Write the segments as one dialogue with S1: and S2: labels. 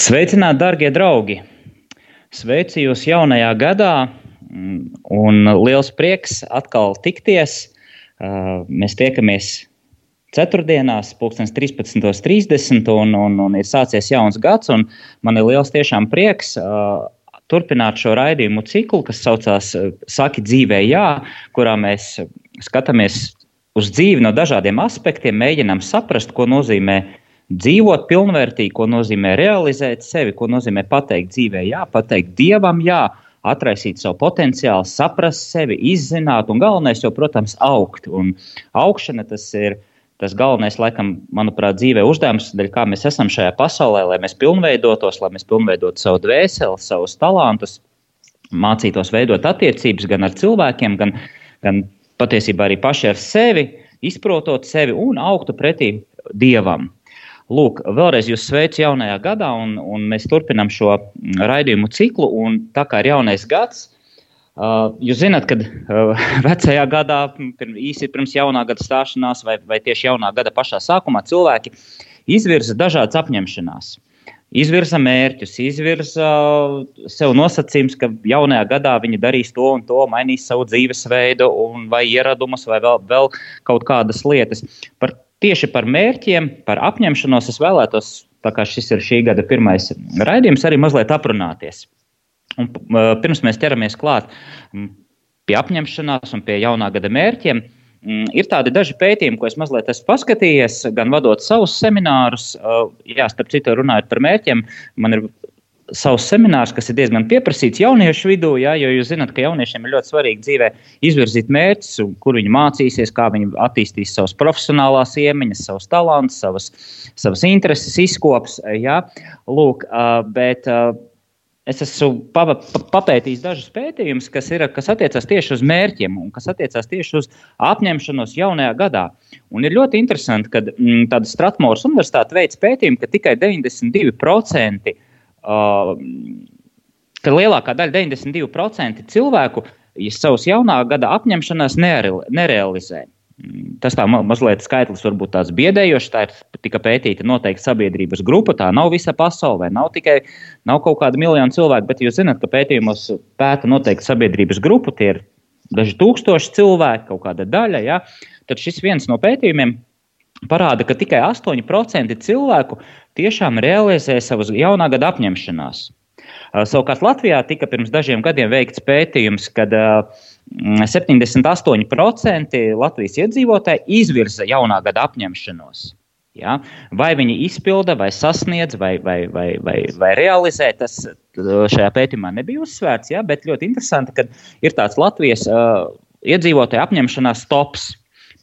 S1: Sveicināti, darbie draugi! Sveicu jūs jaunajā gadā, un liels prieks atkal tikties. Mēs tiekamies ceturtdienās, pulkstenis 13.30, un, un, un ir sācies jauns gads. Man ir liels tiešām prieks turpināt šo raidījumu ciklu, kas saucās Saki dzīvē, jā, kurā mēs skatāmies uz dzīvi no dažādiem aspektiem, mēģinām saprast, ko nozīmē dzīvot pilnvērtīgi, ko nozīmē realizēt sevi, ko nozīmē pateikt dzīvē, jā, pateikt dievam, jā, atraisīt savu potenciālu, saprast sevi, izzināt, un galvenais jau, protams, augt. Un augšana tas ir tas galvenais, laikam, manuprāt, dzīvē uzdevums, dēļ kā mēs esam šajā pasaulē, lai mēs pilnveidotos, lai mēs pilnveidotu savu dvēseli, savus talantus, mācītos veidot attiecības gan ar cilvēkiem, gan, gan patiesībā arī paši ar sevi, izprotot sevi un augtu pretī dievam. Lūk, vēlreiz jūs sveicu jaunajā gadā, un, un mēs turpinām šo raidījumu ciklu. Tā kā ir jaunais gads, uh, jūs zināt, ka uh, vecajā gadā, pirm, īsi pirms jaunā gada stāšanās, vai, vai tieši jaunā gada pašā sākumā, cilvēki izvirza dažādas apņemšanās. Izvirza mērķus, izvirza sev nosacījumus, ka jaunajā gadā viņi darīs to un to, mainīs savu dzīvesveidu, vai ieradumus, vai vēl, vēl kaut kādas lietas. Par tieši par mērķiem, par apņemšanos es vēlētos, tā kā šis ir šī gada pirmais raidījums, arī mazliet aprunāties. Un, pirms mēs ķeramies klāt pie apņemšanās un pie jaunā gada mērķiem, ir tādi daži pētījumi, ko es mazliet esmu paskatījies, gan vadot savus seminārus, jā, starp citu, runājot par mērķiem. Man ir savus seminārus, kas ir diezgan pieprasīts jauniešu vidū, ja, jo jūs zināt, ka jauniešiem ir ļoti svarīgi dzīvē izvirzīt mērķus, kur viņi mācīsies, kā viņi attīstīs savas profesionālās iemaņas, savus talantus, savas, savas intereses, izkops. Ja. Lūk, bet, Es esmu papētījis dažus pētījumus, kas, ir, kas attiecās tieši uz mērķiem un kas attiecās tieši uz apņemšanos jaunajā gadā. Un ir ļoti interesanti, ka mm, tāda Stratmūras universitāte veids pētījumu, ka tikai 92% Uh, ka lielākā daļa, 92% cilvēku, savus jaunā gada apņemšanās nerealizē. Mm, tas tā ma mazliet skaitlis varbūt tāds biedējošs. Tā ir tika pētīta noteikti sabiedrības grupa. Tā nav visa pasaule, nav tikai nav kaut kāda miljonu cilvēku, bet jūs zināt, ka pētījumos pēta noteikti sabiedrības grupu. Tie ir daži tūkstoši cilvēku, kaut kāda daļa. Ja? Tad šis viens no pētījumiem parāda, ka tikai 8% cilvēku tiešām realizē savas jaunā gada apņemšanās. Savukārt Latvijā tika pirms dažiem gadiem veikts pētījums, kad 78% Latvijas iedzīvotāji izvirza jaunā gada apņemšanos. Ja? Vai viņi izpilda, vai sasniedz, vai, vai, vai, vai, vai realizē, tas šajā pētījumā nebija uzsvērts. Ja? Bet ļoti interesanti, ka ir tāds Latvijas uh, iedzīvotāju apņemšanās tops.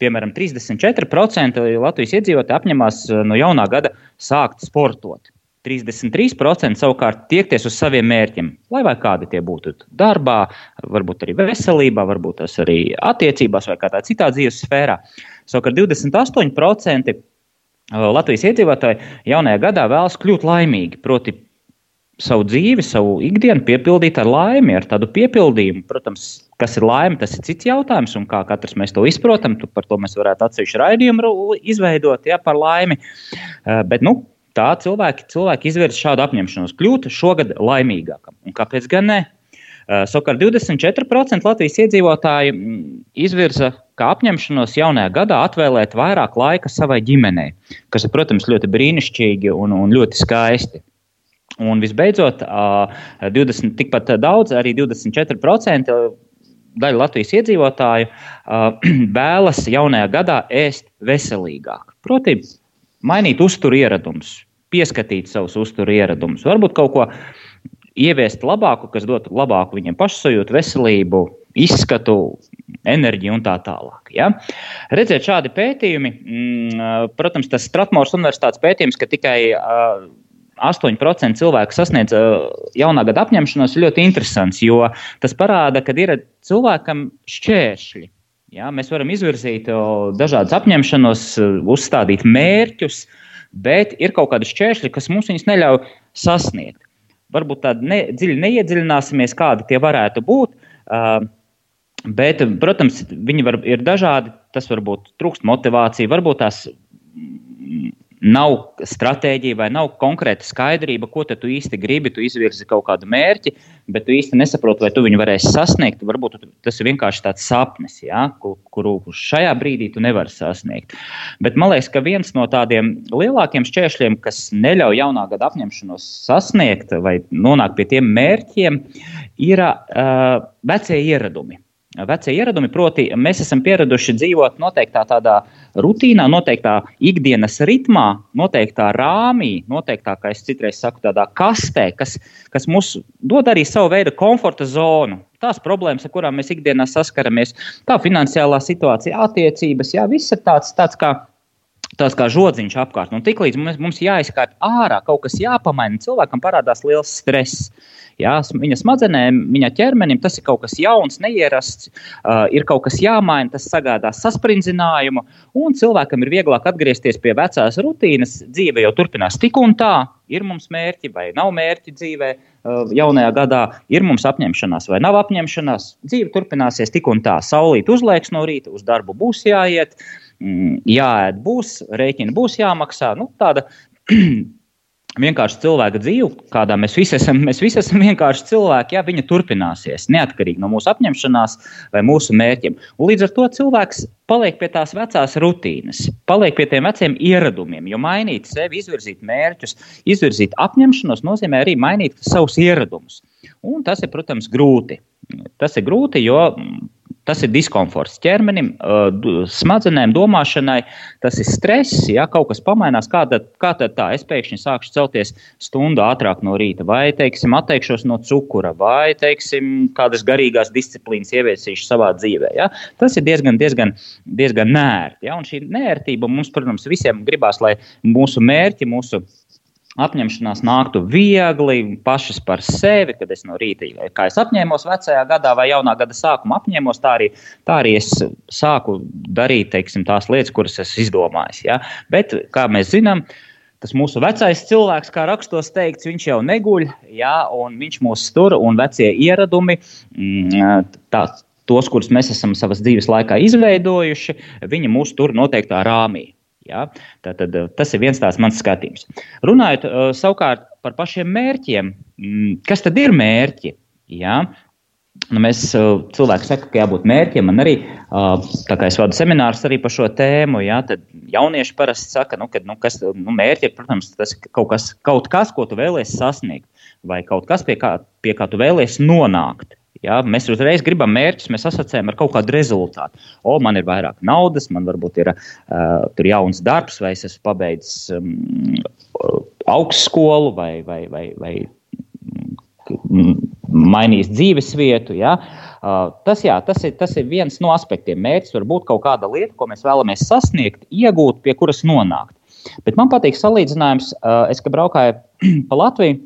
S1: Piemēram, 34% Latvijas iedzīvotāji apņemās eh, no jaunā gada sākt sportot. 33% savukārt tiekties uz saviem mērķiem, lai vai kādi tie būtu darbā, varbūt arī veselībā, varbūt tas arī attiecībās vai kādā citā dzīves sfērā. Savukārt 28% eh, Latvijas iedzīvotāji jaunajā gadā vēlas kļūt laimīgi, proti savu dzīvi, savu ikdienu piepildīt ar laimi, ar tādu piepildījumu. Protams, kas ir laime, tas ir cits jautājums, un kā katrs mēs to izprotam, par to mēs varētu atsevišķu raidījumu izveidot ja, par laimi. Eh, bet, nu, tā cilvēki, cilvēki izvirza šādu apņemšanos kļūt šogad laimīgākam. Un kāpēc gan ne? Eh, savukārt 24% Latvijas iedzīvotāji mm, izvirza kā apņemšanos jaunajā gadā atvēlēt vairāk laika savai ģimenei, kas ir, protams, ļoti brīnišķīgi un, un ļoti skaisti. Un visbeidzot, 20, tikpat daudz, arī 24% daļa Latvijas iedzīvotāju vēlas jaunajā gadā ēst veselīgāk. Proti, mainīt uzturu ieradumus, pieskatīt savus uzturu ieradumus, varbūt kaut ko ieviest labāku, kas dotu labāku viņiem pašsajūtu, veselību, izskatu, enerģiju un tā tālāk. Ja? Redziet, šādi pētījumi, mm, protams, tas Stratmors Universitātes pētījums, ka tikai 8% cilvēku sasniedz jaunā gada apņemšanos, ir ļoti interesants, jo tas parāda, ka ir cilvēkam šķēršļi. Ja? Mēs varam izvirzīt dažādas apņemšanos, uzstādīt mērķus, bet ir kaut kādi šķēršļi, kas mums viņus neļauj sasniegt. Varbūt tādi ne, dziļi neiedziļināsimies, kādi tie varētu būt. Uh, Bet, protams, viņi var, ir dažādi. Tas var būt trūkst motivācija, varbūt tās nav stratēģija vai nav konkrēta skaidrība, ko tu īsti gribi. Tu izvirzi kaut kādu mērķi, bet tu īsti nesaproti, vai tu viņu varēsi sasniegt. Varbūt tas ir vienkārši tāds sapnis, ja, kuru šajā brīdī tu nevari sasniegt. Bet man liekas, ka viens no tādiem lielākiem šķēršļiem, kas neļauj jaunā gada apņemšanos sasniegt vai nonākt pie tiem mērķiem, ir uh, vecie ieradumi vecie ieradumi. Proti, mēs esam pieraduši dzīvot noteiktā tādā rutīnā, noteiktā ikdienas ritmā, noteiktā rāmī, noteiktā, kā es citreiz saku, tādā kastē, kas, kas mums dod arī savu veidu komforta zonu. Tās problēmas, ar kurām mēs ikdienā saskaramies, tā finansiālā situācija, attiecības, jā, viss ir tāds, tāds kā tāds kā žodziņš apkārt. Un tiklīdz mums, mums jāizkārt ārā, kaut kas jāpamaina, cilvēkam parādās liels stress. Jā, viņa smadzenēm, viņa ķermenim tas ir kaut kas jauns, neierasts, uh, ir kaut kas jāmaina, tas sagādā sasprindzinājumu, un cilvēkam ir vieglāk atgriezties pie vecās rutīnas. Dzīve jau turpinās tik un tā, ir mums mērķi vai nav mērķi dzīvē, jaunajā gadā ir mums apņemšanās vai nav apņemšanās. Dzīve turpināsies tik un tā. Saulīt uzliekas no rīta, uz darbu būs jāiet, mm, jāēd būs, rēķini būs jāmaksā. Nu, tāda vienkārši cilvēka dzīve, kādā mēs visi esam, mēs visi esam vienkārši cilvēki, ja viņa turpināsies neatkarīgi no mūsu apņemšanās vai mūsu mērķiem. Un līdz ar to cilvēks paliek pie tās vecās rutīnas, paliek pie tiem veciem ieradumiem, jo mainīt sevi, izvirzīt mērķus, izvirzīt apņemšanos nozīmē arī mainīt savus ieradumus. Un tas ir, protams, grūti. Tas ir grūti, jo Tas ir diskomforts ķermenim, smadzenēm, domāšanai. Tas ir stress, ja kaut kas pamainās. Kā tad, kā tad tā? Es pēkšņi sākšu celties stundu ātrāk no rīta, vai teiksim, atteikšos no cukura, vai teiksim, kādas garīgās disciplīnas ieviesīšu savā dzīvē. Ja? Tas ir diezgan, diezgan, diezgan nērti. Ja? Un šī nērtība mums, protams, visiem gribās, lai mūsu mērķi, mūsu apņemšanās nāktu viegli, pašas par sevi, kad es no rīta, kā es apņēmos vecajā gadā vai jaunā gada sākumā apņēmos, tā arī, tā arī es sāku darīt teiksim, tās lietas, kuras esmu izdomājis. Ja? Bet, kā mēs zinām, tas mūsu vecais cilvēks, kā rakstos teikts, viņš jau neguļ, ja? un viņš mūs tur, un vecie ieradumi. Mm, tā, tos, kurus mēs esam savas dzīves laikā izveidojuši, viņi mūs tur noteiktā rāmī. Ja? Tātad, eh, tas ir viens tāds mans skatījums. Runājot uh, savukārt par pašiem mērķiem, mm, kas tad ir mērķi? Ja? Nu, mēs uh, cilvēki saka, ka jābūt mērķiem. Man arī, tā kā es vadu seminārus arī par šo tēmu, ja, tad jaunieši parasti saka, nu, ka nu, kas, nu, mērķi ir, protams, tas kaut kas, kaut kas, ko tu vēlēsies sasniegt, vai kaut kas, pie kā, pie kā tu vēlēsies nonākt. Ja, mēs uzreiz gribam mērķus, mēs asociējam ar kaut kādu rezultātu. O, man ir vairāk naudas, man varbūt ir uh, jauns darbs, vai es esmu pabeidzis um, augstskolu, vai, vai, vai, vai mm, mainījis dzīves vietu. Ja? Tas, jā, tas, ir, tas ir viens no aspektiem. Mērķis var būt kaut kāda lieta, ko mēs vēlamies sasniegt, iegūt, pie kuras nonākt. Bet man patīk salīdzinājums, es, kad braukāju pa Latviju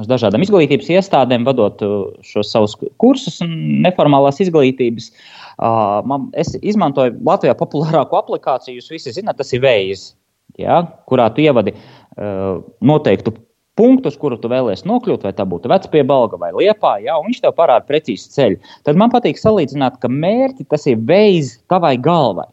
S1: uz dažādām izglītības iestādēm, vadot uh, šos savus kursus un neformālās izglītības. Uh, man, es izmantoju Latvijā populārāko aplikāciju, jūs visi zināt, tas ir Veiz, ja, kurā tu ievadi uh, noteiktu punktu, uz kuru tu vēlēsies nokļūt, vai tā būtu vecpiebalga vai liepā, ja, un viņš tev parāda precīzi ceļu. Tad man patīk salīdzināt, ka mērķi tas ir veids tavai galvai,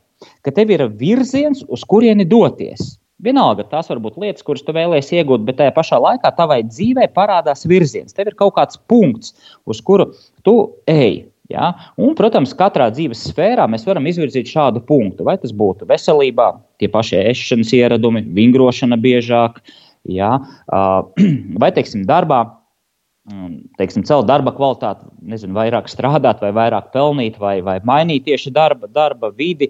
S1: ka tev ir virziens, uz kurieni doties. Vienalga, tās var būt lietas, kuras tu vēlēsies iegūt, bet tajā pašā laikā tavai dzīvē parādās virziens. Tev ir kaut kāds punkts, uz kuru tu ej. Ja? Un, protams, katrā dzīves sfērā mēs varam izvirzīt šādu punktu. Vai tas būtu veselībā, tie paši ēšanas ieradumi, vingrošana biežāk, ja? vai, teiksim, darbā, mm, teiksim, celt darba kvalitāti, nezinu, vairāk strādāt, vai vairāk pelnīt, vai, vai mainīt tieši darba, darba vidi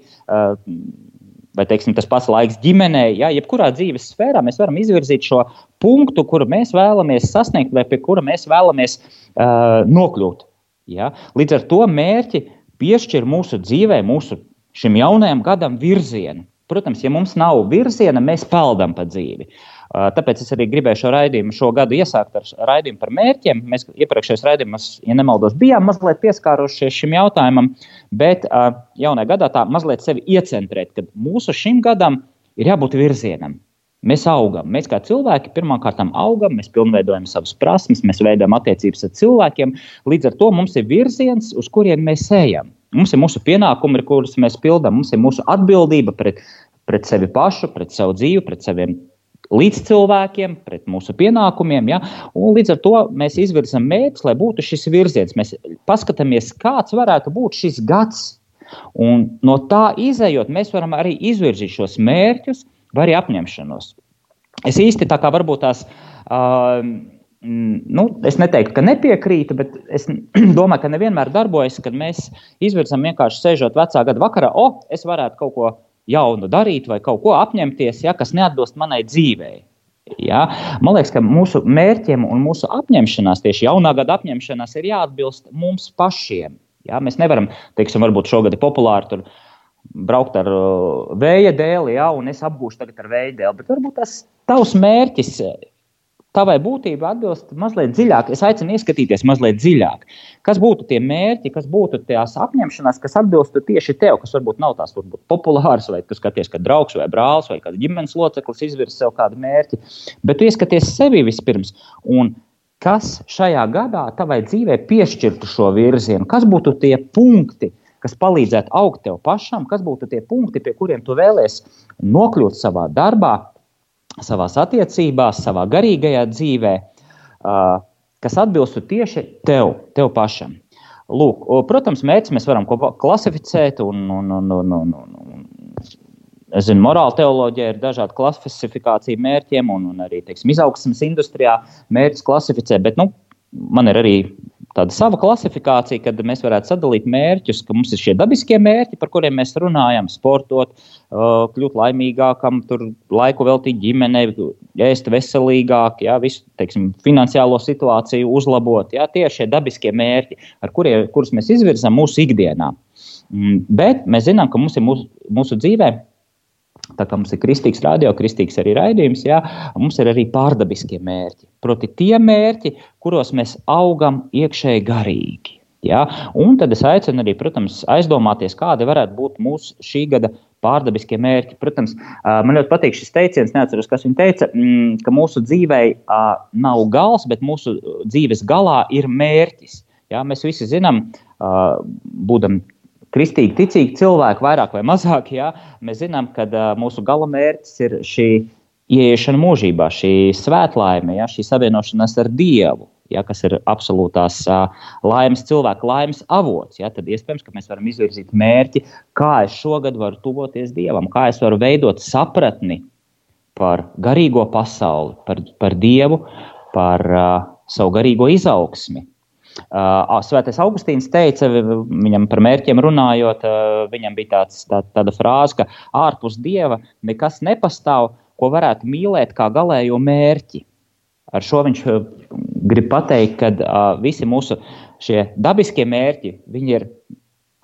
S1: vai teiksim, tas pats laiks ģimenē, ja, jebkurā dzīves sfērā mēs varam izvirzīt šo punktu, kuru mēs vēlamies sasniegt, vai pie kura mēs vēlamies uh, nokļūt. Ja? Līdz ar to mērķi piešķir mūsu dzīvē, mūsu šim jaunajam gadam virzienu. Protams, ja mums nav virziena, mēs peldam pa dzīvi. Tāpēc es arī gribēju šo raidījumu šo gadu iesākt ar raidījumu par mērķiem. Mēs iepriekšējos raidījumos, ja nemaldos, bijām mazliet pieskārušies šim jautājumam, bet jaunajā gadā tā mazliet sevi iecentrēt, ka mūsu šim gadam ir jābūt virzienam. Mēs augam. Mēs kā cilvēki pirmkārt augam, mēs pilnveidojam savas prasmes, mēs veidojam attiecības ar cilvēkiem. Līdz ar to mums ir virziens, uz kurien mēs ejam. Mums ir mūsu pienākumi, kurus mēs pildām, mums ir mūsu atbildība pret, pret sevi pašu, pret savu dzīvi, pret saviem līdzcilvēkiem, pret mūsu pienākumiem. Ja? Un līdz ar to mēs izvirzām mērķus, lai būtu šis virziens. Mēs paskatāmies, kāds varētu būt šis gads. Un no tā izējot, mēs varam arī izvirzīt šos mērķus, vai arī apņemšanos. Es īsti tā kā varbūt tās. Uh, Nu, es neteiktu, ka nepiekrītu, bet es domāju, ka nevienmēr darbojas, kad mēs izvirzām vienkārši sēžot vecā gada vakarā, o, es varētu kaut ko jaunu darīt vai kaut ko apņemties, ja, kas neatbilst manai dzīvei. Ja? Man liekas, ka mūsu mērķiem un mūsu apņemšanās, tieši jaunā gada apņemšanās, ir jāatbilst mums pašiem. Ja? Mēs nevaram, teiksim, varbūt šogad ir populāri tur braukt ar uh, vēja dēli, ja, un es apgūšu tagad ar vēja dēli. Bet varbūt tas tavs mērķis, tavai būtībai atbilst mazliet dziļāk. Es aicinu ieskatīties mazliet dziļāk. Kas būtu tie mērķi, kas būtu tās apņemšanās, kas atbilstu tieši tev, kas varbūt nav tās varbūt populāras, vai tu skaties, ka draugs vai brālis vai kāds ģimenes loceklis izvirza sev kādu mērķi, bet tu ieskaties sevi vispirms. Un kas šajā gadā tavai dzīvē piešķirtu šo virzienu? Kas būtu tie punkti, kas palīdzētu augt tev pašam, kas būtu tie punkti, pie kuriem tu vēlēsies nokļūt savā darbā, savā attiecībās, savā garīgajā dzīvē, kas atbilstu tieši tev, tev pašam. Lūk, protams, mērķis mēs varam klasificēt, un, un, un, un, un, un es zinu, morāla teoloģija ir dažādi klasifikācija mērķiem, un, un arī teiksim, izaugsmas industrijā mērķis klasificē. Bet nu, man ir arī tāda sava klasifikācija, kad mēs varētu sadalīt mērķus, ka mums ir šie dabiskie mērķi, par kuriem mēs runājam, sportot, kļūt laimīgākam, tur laiku veltīt ģimenei, ēst veselīgāk, jā, visu teiksim, finansiālo situāciju uzlabot. Jā, tie ir šie dabiskie mērķi, kuriem, kurus mēs izvirzām mūsu ikdienā. Mm, bet mēs zinām, ka mums ir mūsu, mūsu dzīvēm Tā kā mums ir kristīgs radio, kristīgs arī raidījums, jā, mums ir arī pārdabiskie mērķi. Proti, tie mērķi, kuros mēs augam iekšēji garīgi. Ja? Un tad es aicinu arī, protams, aizdomāties, kādi varētu būt mūsu šī gada pārdabiskie mērķi. Protams, man ļoti patīk šis teiciens, neatceros, kas viņš teica, mm, ka mūsu dzīvei nav gals, bet mūsu dzīves galā ir mērķis. Ja? Mēs visi zinām, būdam kristīgi, ticīgi cilvēki, vairāk vai mazāk, jā, mēs zinām, ka mūsu galamērķis ir šī ieiešana mūžībā, šī svētlaime, jā, šī savienošanās ar Dievu. Ja, kas ir absolūtās uh, laimes, cilvēka laimes avots. Ja, tad iespējams, ka mēs varam izvirzīt mērķi, kā es šogad varu tuvoties Dievam, kā es varu veidot sapratni par garīgo pasauli, par, par Dievu, par uh, savu garīgo izaugsmi. Svētais Augustīns teica, viņam par mērķiem runājot, viņam bija tāds, tā, tāda frāze, ka ārpus dieva nekas nepastāv, ko varētu mīlēt kā galējo mērķi. Ar šo viņš grib pateikt, ka visi mūsu dabiskie mērķi ir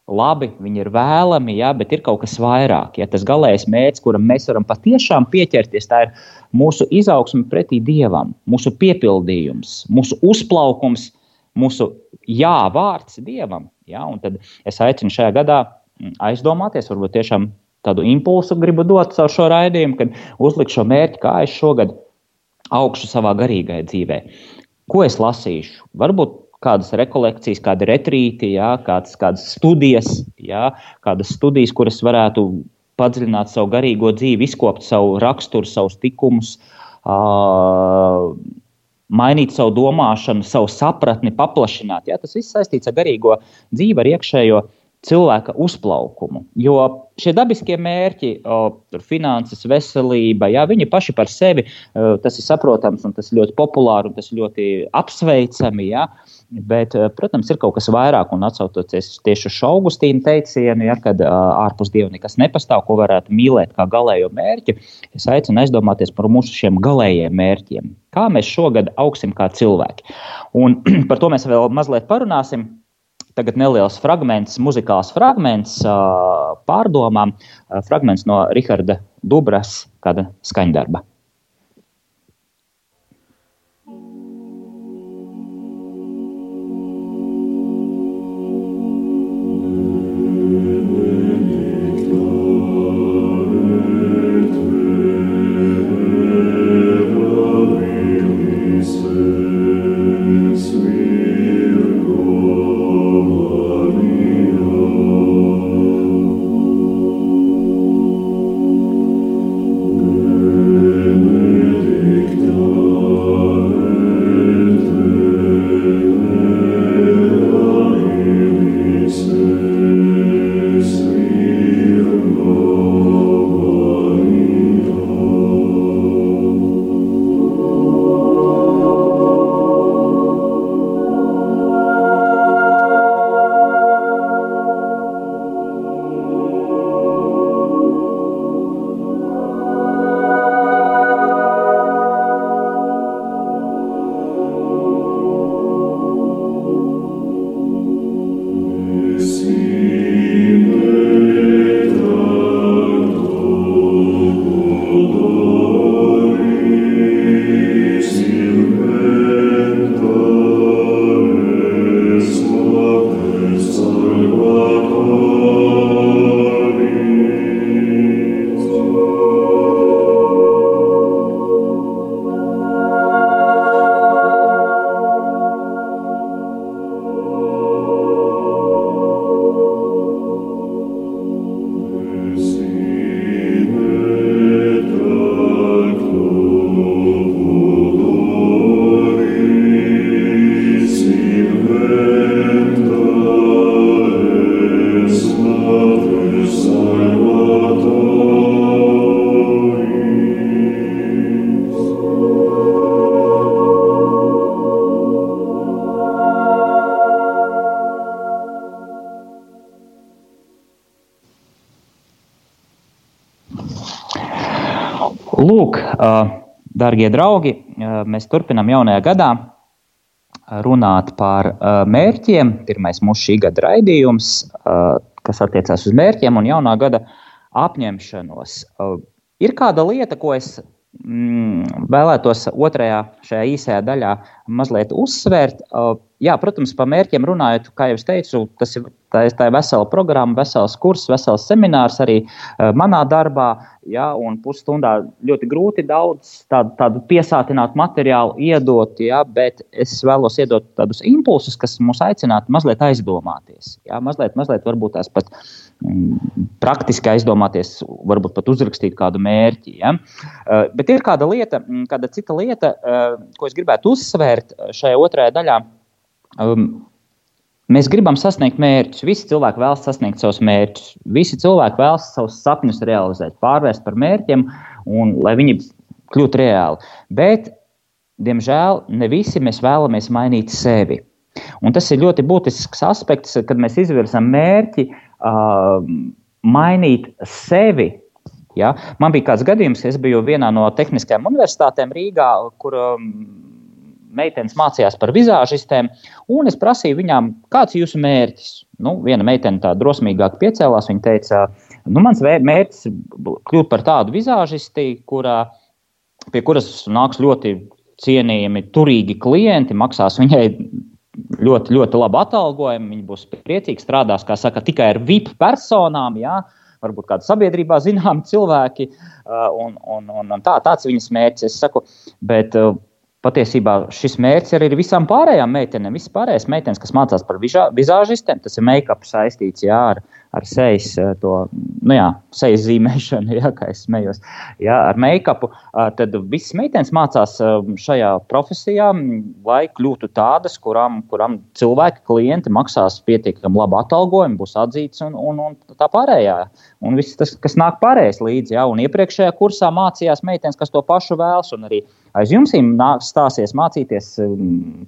S1: labi, viņi ir vēlami, jā, bet ir kaut kas vairāk. Ja, tas galīgais mērķis, kuram mēs varam patiešām pieķerties, tā ir mūsu izaugsme pretī dievam, mūsu piepildījums, mūsu uzplaukums mūsu jā vārds Dievam. Ja? Un tad es aicinu šajā gadā mm, aizdomāties, varbūt tiešām tādu impulsu gribu dot caur šo raidījumu, kad uzlikšu šo mērķi, kā es šogad augšu savā garīgajā dzīvē. Ko es lasīšu? Varbūt kādas rekolekcijas, kāda retrīti, ja, kādas, kādas studijas, ja, kādas studijas, kuras varētu padziļināt savu garīgo dzīvi, izkopt savu raksturu, savus likumus, uh, mainīt savu domāšanu, savu sapratni, paplašināt. Ja? Tas viss saistīts ar garīgo dzīvi, ar iekšējo cilvēka uzplaukumu. Jo šie dabiskie mērķi, o, finanses, veselība, jā, viņi paši par sevi, tas ir saprotams un tas ir ļoti populāri un tas ir ļoti apsveicami. Jā. Bet, protams, ir kaut kas vairāk, un atcaucoties tieši uz Augustīnu teicienu, ja, kad ārpus dieva nekas nepastāv, ko varētu mīlēt kā galējo mērķi, es aicinu aizdomāties par mūsu šiem galējiem mērķiem. Kā mēs šogad augsim kā cilvēki? Un par to mēs vēl mazliet parunāsim. tagad neliels fragments, muzikāls fragments pārdomām, fragments no Riharda Dubras kāda skaņdarba. Lūk, darbie draugi, mēs turpinām jaunajā gadā runāt par mērķiem. Pirmais mūsu šī gada raidījums, kas attiecās uz mērķiem un jaunā gada apņemšanos. Ir kāda lieta, ko es mm, vēlētos otrajā šajā īsajā daļā mazliet uzsvērt. Jā, protams, par mērķiem runājot, kā jau teicu, tas ir, tā ir, tā ir vesela programma, vesels kurs, vesels seminārs arī manā darbā. Jā, un pusstundā ļoti grūti daudz tādu, tādu piesātinātu materiālu iedot, jā, bet es vēlos iedot tādus impulsus, kas mūs aicinātu mazliet aizdomāties. Jā, mazliet, mazliet varbūt tās pat mm, praktiski aizdomāties, varbūt pat uzrakstīt kādu mērķi. Ja? Bet ir kāda lieta, kāda cita lieta, ko es gribētu uzsvērt šajā otrajā daļā Um, mēs gribam sasniegt mērķus. Visi cilvēki vēlas sasniegt savus mērķus. Visi cilvēki vēlas savus sapņus realizēt, pārvērst par mērķiem, un lai viņi kļūtu reāli. Bet, diemžēl, ne visi mēs vēlamies mainīt sevi. Un tas ir ļoti būtisks aspekts, kad mēs izvirzām mērķi uh, mainīt sevi. Ja? Man bija kāds gadījums, es biju vienā no tehniskajām universitātēm Rīgā, kur um, meitenes mācījās par vizāžistēm, un es prasīju viņām, kāds ir jūsu mērķis. Nu, viena meitene tā drosmīgāk piecēlās. Viņa teica, nu, mans mērķis ir kļūt par tādu vizāžisti, kurā, pie kuras nāks ļoti cienījami, turīgi klienti, maksās viņai ļoti, ļoti labu atalgojumu. Viņa būs priecīga, strādās, saka, tikai ar VIP personām. Jā. Varbūt kāda sabiedrībā zināma cilvēki, un, un, un tā, tāds ir viņas mērķis. Es saku, bet Patiesībā šis mērķis arī ir visām pārējām meitenēm. Visas pārējās meitenes, kas mācās par vizāžistiem, tas ir make-up saistīts jā, ar, ar sejas, eh, to, nu jā, sejas zīmēšanu, jā, kā es smējos, jā, ar make-upu. Tad visas meitenes mācās šajā profesijā, lai kļūtu tādas, kurām, kurām cilvēki, klienti maksās pietiekami labu atalgojumu, būs atzīts un, un, un tā pārējā. Un viss tas, kas nāk pārējais līdzi, jā, un iepriekšējā kursā mācījās meitenes, kas to pašu vēlas, un arī aiz jums stāsies mācīties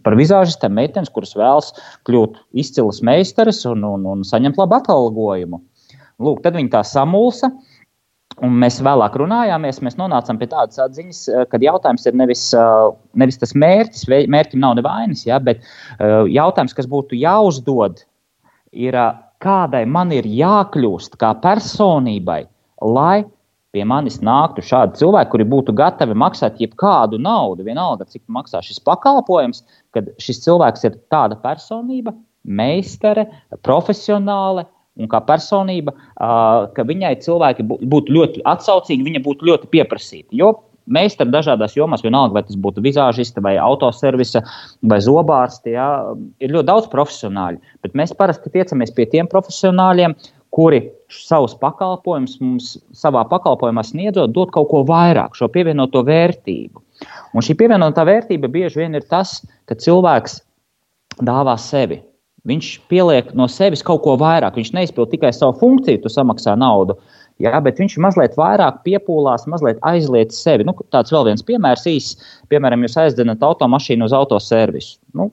S1: par vizāžistiem meitenes, kuras vēlas kļūt izcilas meistaras un, un, un saņemt labu atalgojumu. Lūk, tad viņi tā samulsa. Un mēs vēlāk runājāmies, mēs nonācām pie tādas atziņas, eh, ka jautājums ir nevis, eh, nevis tas mērķis, mērķim nav nevainas, ja, bet eh, jautājums, kas būtu jāuzdod ir, kādai man ir jākļūst kā personībai, lai pie manis nāktu šādi cilvēki, kuri būtu gatavi maksāt jebkādu naudu, vienalga, cik maksā šis pakalpojums, kad šis cilvēks ir tāda personība, meistare, profesionāle. Un kā personība, ka viņai cilvēki būtu ļoti atsaucīgi, viņa būtu ļoti pieprasīta. Jo meistari dažādās jomās, vienalga, vai tas būtu vizāžista, vai autoservisa, vai zobārsti, jā, ir ļoti daudz profesionāļu. Bet mēs parasti tiecamies pie tiem profesionāļiem, kuri savus pakalpojumus mums savā pakalpojumā sniedzot, dod kaut ko vairāk, šo pievienoto vērtību. Un šī pievienotā vērtība bieži vien ir tas, ka cilvēks dāvā sevi. Viņš pieliek no sevis kaut ko vairāk. Viņš neizpild tikai savu funkciju, tu samaksā naudu, jā, bet viņš mazliet vairāk piepūlās, mazliet aizliet sevi. Nu, tāds vēl viens piemērs īsts. Piemēram, jūs aizdenat automašīnu uz autoservisu. Nu,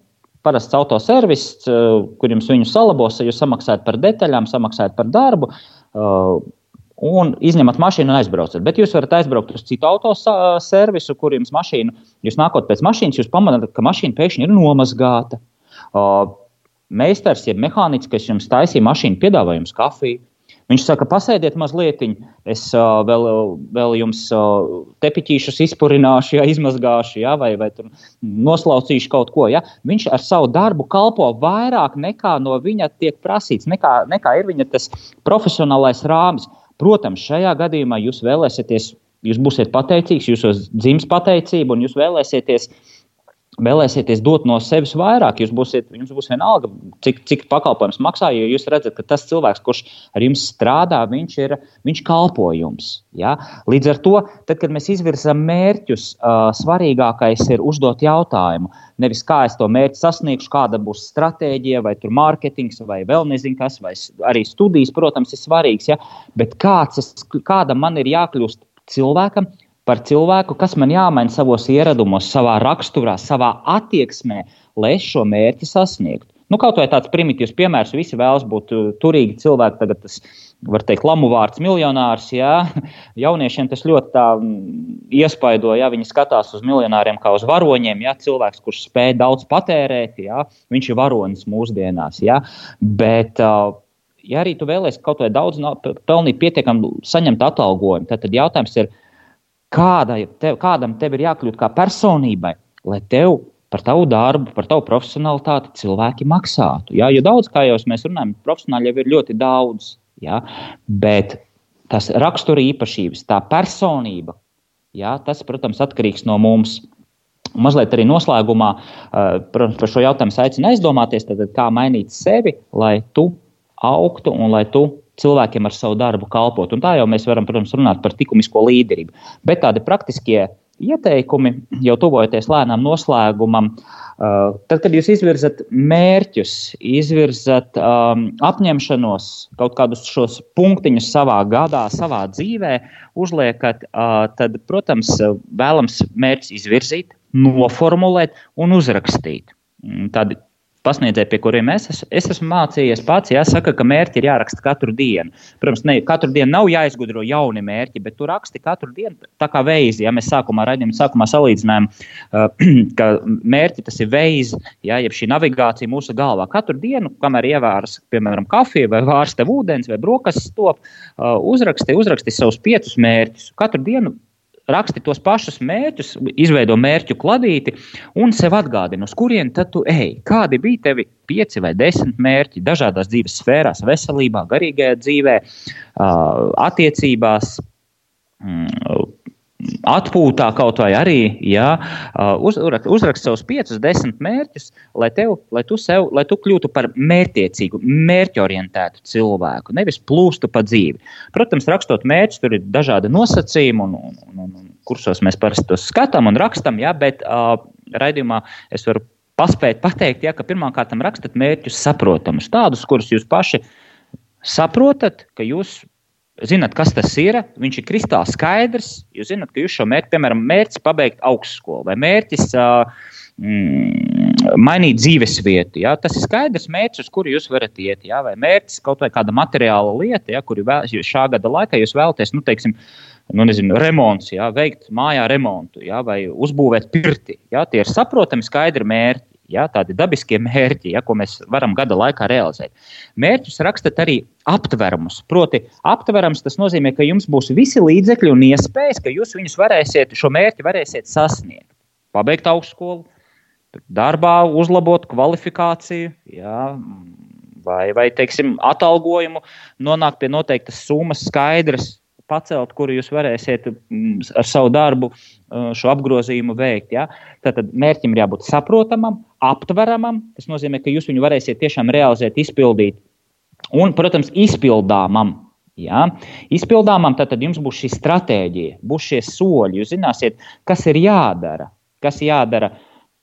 S1: parasts autoservis, eh, kur jums viņu salabos, jūs samaksājat par detaļām, samaksājat par darbu. Uh, un izņemat mašīnu un aizbraucat. Bet jūs varat aizbraukt uz citu autoservisu, kur jums mašīna, jūs nākot pēc mašīnas, jūs pamanāt, ka mašīna pēkšņi ir nomazgāta. Uh, meistars, jeb mehāniķis, kas jums taisīja mašīnu, piedāvā jums kafiju, Viņš saka, pasēdiet mazliet, es uh, vēl, vēl jums uh, tepiķīšus izpurināšu, ja, izmazgāšu, ja, vai, vai noslaucīšu kaut ko. Ja. Viņš ar savu darbu kalpo vairāk nekā no viņa tiek prasīts, nekā, nekā ir viņa tas profesionālais rāmis. Protams, šajā gadījumā jūs vēlēsieties, jūs būsiet pateicīgs, jūs dzims pateicība un jūs vēlēsieties uh, vēlēsieties dot no sevis vairāk, jūs būsiet, jums būs vienalga, cik, cik pakalpojums maksā, jo jūs redzat, ka tas cilvēks, kurš ar jums strādā, viņš ir viņš kalpo jums. Ja? Līdz ar to, tad, kad mēs izvirzām mērķus, uh, svarīgākais ir uzdot jautājumu. Nevis kā es to mērķi sasniegšu, kāda būs stratēģija, vai tur mārketings, vai vēl nezinu kas, vai arī studijas, protams, ir svarīgs. Ja? Bet kāds es, kādam man ir jākļūst cilvēkam, par cilvēku, kas man jāmaina savos ieradumos, savā raksturā, savā attieksmē, lai es šo mērķi sasniegtu. Nu, kaut vai tāds primitīvs piemērs, visi vēlas būt uh, turīgi cilvēki. Tagad tas, var teikt, lamu vārds miljonārs. Jā. Jauniešiem tas ļoti mm, iespaido, ja viņi skatās uz miljonāriem kā uz varoņiem. Jā. Cilvēks, kurš spēj daudz patērēt, jā. viņš ir varonis mūsdienās. Jā. Bet, uh, ja arī tu vēlēsies kaut vai daudz pelnīt, pietiekami saņemt atalgojumu, tad, tad jautājums ir, kāda, tev, kādam tev ir jākļūt kā personībai, lai tev par tavu darbu, par tavu profesionalitāti cilvēki maksātu. Ja? Jo daudz, kā jau mēs runājam, profesionāļi jau ir ļoti daudz. Ja? Bet tas rakstura īpašības, tā personība, ja? tas, protams, atkarīgs no mums. Mazliet arī noslēgumā protams, par šo jautājumu aicinu aizdomāties, tad, kā mainīt sevi, lai tu augtu un lai tu cilvēkiem ar savu darbu kalpot. Un tā jau mēs varam, protams, runāt par likumisko līderību. Bet tādi praktiskie ieteikumi, jau tuvojoties lēnām noslēgumam, uh, tad, kad jūs izvirzat mērķus, izvirzat um, apņemšanos, kaut kādus šos punktiņus savā gadā, savā dzīvē, uzliekat, uh, tad, protams, vēlams mērķus izvirzīt, noformulēt un uzrakstīt. Tādi pasniedzēji, pie kuriem es, es, es esmu mācījies pats, jāsaka, ka mērķi ir jāraksta katru dienu. Protams, ne, katru dienu nav jāizgudro jauni mērķi, bet tu raksti katru dienu tā kā veizi. Ja mēs sākumā raidījām, sākumā salīdzinājām, uh, ka mērķi tas ir veids, ja, jeb šī navigācija mūsu galvā. Katru dienu, kamēr ievāras, piemēram, kafiju vai vārs tev ūdens vai brokastis top, uh, uzraksti, uzraksti savus piecus mērķus. Katru dienu raksti tos pašus mērķus, izveido mērķu kladīti un sev atgādini, uz kurien tad tu ej. Kādi bija tevi pieci vai desmit mērķi dažādās dzīves sfērās, veselībā, garīgajā dzīvē, attiecībās, mm, atpūtā kaut vai arī ja, uz, uzrakst savus piecus, desmit mērķus, lai, tev, lai, tu sev, lai tu kļūtu par mērķiecīgu, mērķorientētu cilvēku, nevis plūstu pa dzīvi. Protams, rakstot mērķus, tur ir dažādi nosacījumi, un, un, un, un kursos mēs parasti tos skatām un rakstam, ja, bet uh, raidījumā es varu paspēt pateikt, ja, ka pirmkārt rakstat mērķus saprotamus, tādus, kurus jūs paši saprotat, ka jūs zinat, kas tas ir. Viņš ir kristāli skaidrs. Jūs zinat, ka jūs šo mērķi, piemēram, mērķis pabeigt augstskolu vai mērķis. Uh, mainīt dzīves vietu. Ja? Tas ir skaidrs mērķis, uz kuru jūs varat iet. Ja? Vai mērķis kaut vai kāda materiāla lieta, ja? kuru šā gada laikā jūs vēlaties, nu, teiksim, nu, nezinu, remonts, ja? veikt mājā remontu ja? vai uzbūvēt pirti. Ja? Tie ir saprotami, skaidri mērķi. Ja, tādi dabiskie mērķi, ja, ko mēs varam gada laikā realizēt. Mērķus rakstat arī aptveramus. Proti, aptverams tas nozīmē, ka jums būs visi līdzekļi un iespējas, ka jūs viņus varēsiet, šo mērķi varēsiet sasniegt. Pabeigt augstskolu, darbā uzlabot kvalifikāciju, ja, vai, vai teiksim, atalgojumu, nonākt pie noteiktas summas skaidras pacelt, kuru jūs varēsiet mm, ar savu darbu uh, šo apgrozījumu veikt. Ja? Tātad mērķim ir jābūt saprotamam, aptveramam. Tas nozīmē, ka jūs viņu varēsiet tiešām realizēt, izpildīt un, protams, izpildāmam. Ja? Izpildāmam, tad jums būs šī stratēģija, būs šie soļi. Jūs zināsiet, kas ir jādara. Kas jādara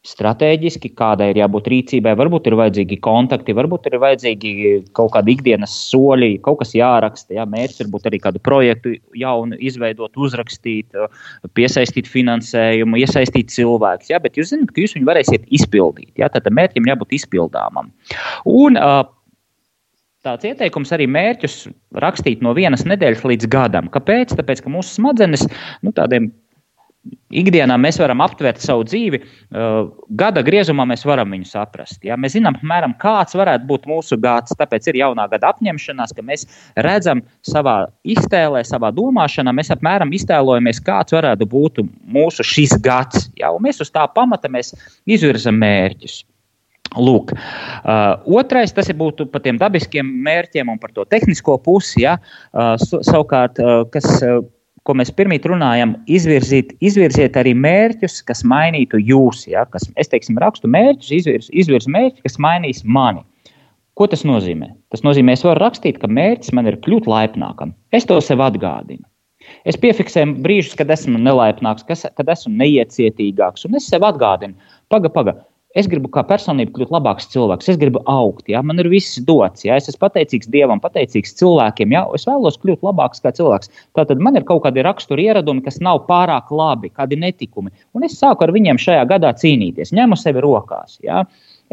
S1: strateģiski, kādai ir jābūt rīcībai, varbūt ir vajadzīgi kontakti, varbūt ir vajadzīgi kaut kādi ikdienas soļi, kaut kas jāraksta. Jā, mērķis varbūt arī kādu projektu jaunu izveidot, uzrakstīt, piesaistīt finansējumu, iesaistīt cilvēkus. Jā, bet jūs zināt, ka jūs viņu varēsiet izpildīt. Jā, tad mērķim jābūt izpildāmam. Un, Tāds ieteikums arī mērķus rakstīt no vienas nedēļas līdz gadam. Kāpēc? Tāpēc, ka mūsu smadzenes nu, tādiem Ikdienā mēs varam aptvert savu dzīvi, uh, gada griezumā mēs varam viņu saprast. Ja? Mēs zinām, apmēram, kāds varētu būt mūsu gads. Tāpēc ir jaunā gada apņemšanās, ka mēs redzam savā iztēlē, savā domāšanā, mēs apmēram iztēlojamies, kāds varētu būt mūsu šis gads. Ja? Un mēs uz tā pamata izvirzam mērķus. Lūk, uh, otrais, tas ir būtu par tiem dabiskiem mērķiem un par to tehnisko pusi. Ja? Uh, savukārt, uh, kas uh, ko mēs pirmīt runājam, izvirzīt, izvirziet arī mērķus, kas mainītu jūs. Ja? Kas, es teiksim, rakstu mērķus, izvirzu izvirz mērķus, kas mainīs mani. Ko tas nozīmē? Tas nozīmē, es varu rakstīt, ka mērķis man ir kļūt laipnākam. Es to sev atgādinu. Es piefiksēju brīžus, kad esmu nelaipnāks, kad esmu neiecietīgāks, un es sev atgādinu, pagaidi, pagaidi. Es gribu kā personība kļūt labāks cilvēks, es gribu augt, ja? man ir viss dots, ja? es esmu pateicīgs Dievam, pateicīgs cilvēkiem, ja? es vēlos kļūt labāks kā cilvēks. Tātad man ir kaut kādi rakstura ieradumi, kas nav pārāk labi, kādi netikumi, un es sāku ar viņiem šajā gadā cīnīties, ņemu sevi rokās. Ja?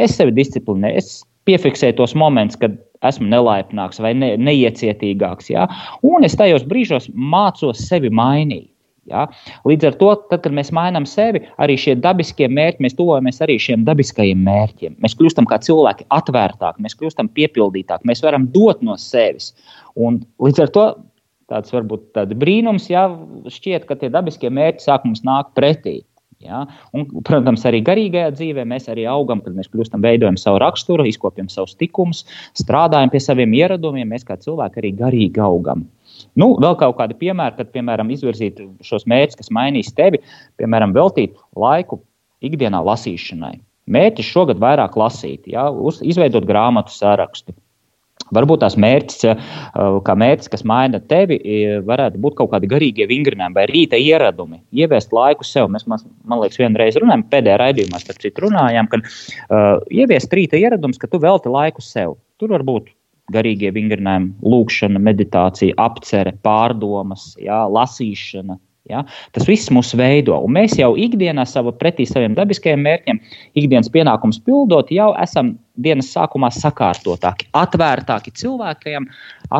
S1: Es sevi disciplinēju, es piefiksēju tos momentus, kad esmu nelaipnāks vai ne, neiecietīgāks, ja? un es tajos brīžos mācos sevi mainīt. Ja? Līdz ar to, tad, kad mēs mainām sevi, arī šie dabiskie mērķi, mēs tuvojamies arī šiem dabiskajiem mērķiem. Mēs kļūstam kā cilvēki atvērtāki, mēs kļūstam piepildītāki, mēs varam dot no sevis. Un līdz ar to tāds varbūt tāds brīnums, ja šķiet, ka tie dabiskie mērķi sāk mums nākt pretī. Ja? Un, protams, arī garīgajā dzīvē mēs arī augam, kad mēs kļūstam, veidojam savu raksturu, izkopjam savus likumus, strādājam pie saviem ieradumiem. Mēs kā cilvēki arī garīgi augam. Nu, vēl kaut kādi piemēri, kad, piemēram, izvirzīt šos mērķus, kas mainīs tevi, piemēram, veltīt laiku ikdienā lasīšanai. Mērķis šogad vairāk lasīt, ja, uz, izveidot grāmatu sarakstu. Varbūt tās mērķis, eh, kā mērķis, kas maina tevi, varētu būt kaut kādi garīgie vingrinājumi vai rīta ieradumi, ieviest laiku sev. Mēs, man, liekas, vienreiz runājām, pēdējā raidījumā, starp citu, runājām, ka uh, ieviest rīta ieradums, ka tu velti laiku sev. Tur var būt garīgie vingrinājumi, lūkšana, meditācija, apcere, pārdomas, jā, lasīšana. Ja? Tas viss mūs veido, un mēs jau ikdienā savā pretī saviem dabiskajiem mērķiem, ikdienas pienākumus pildot, jau esam dienas sākumā sakārtotāki, atvērtāki cilvēkiem,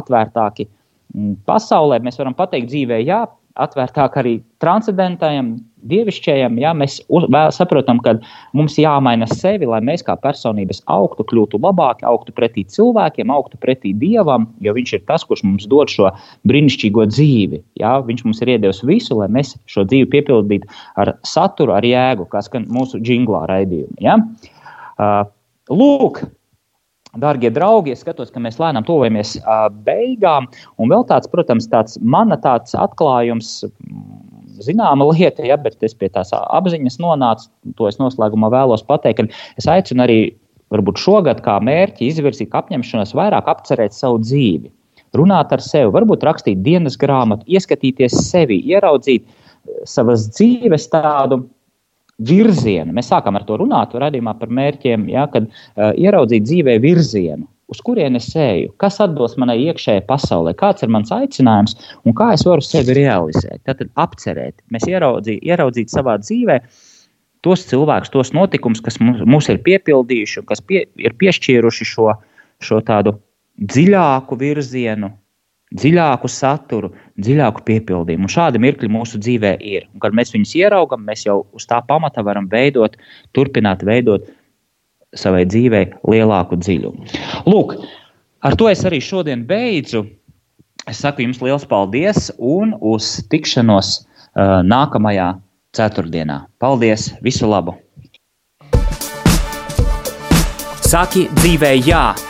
S1: atvērtāki mm, pasaulē. Mēs varam pateikt dzīvē, jā, atvērtāk arī transcendentajam, dievišķajam. Ja, mēs uz, saprotam, ka mums jāmaina sevi, lai mēs kā personības augtu, kļūtu labāki, augtu pretī cilvēkiem, augtu pretī dievam, jo viņš ir tas, kurš mums dod šo brīnišķīgo dzīvi. Ja, viņš mums ir iedevis visu, lai mēs šo dzīvi piepildītu ar saturu, ar jēgu, kas skan mūsu jinglā raidījumā. Ja. Uh, lūk, Darbie draugi, es skatos, ka mēs lēnām tuvojamies beigām. Un vēl tāds, protams, tāds mana tāds atklājums, zināma lieta, ja, bet es pie tās apziņas nonācu. To es noslēgumā vēlos pateikt, es aicinu arī varbūt šogad kā mērķi izvirzīt apņemšanos vairāk apcerēt savu dzīvi. Runāt ar sevi, varbūt rakstīt dienas grāmatu, ieskatīties sevi, ieraudzīt savas dzīves tādu virzienu. Mēs sākām ar to runāt, radījumā par mērķiem, ja, kad uh, ieraudzīt dzīvē virzienu. Uz kurien es eju, kas atbilst manai iekšējai pasaulē, kāds ir mans aicinājums un kā es varu sevi realizēt. Tad apcerēt, mēs ieraudzīt, ieraudzīt savā dzīvē tos cilvēkus, tos notikumus, kas mums, mums ir piepildījuši un kas pie, ir piešķīruši šo, šo tādu dziļāku virzienu, dziļāku saturu, dziļāku piepildījumu. Un šādi mirkļi mūsu dzīvē ir. Un, kad mēs viņus ieraugām, mēs jau uz tā pamata varam veidot, turpināt veidot savai dzīvei lielāku dziļumu. Lūk, ar to es arī šodien beidzu. Es saku jums liels paldies un uz tikšanos uh, nākamajā ceturtdienā. Paldies! Visu labu!
S2: Saki dzīvē jā!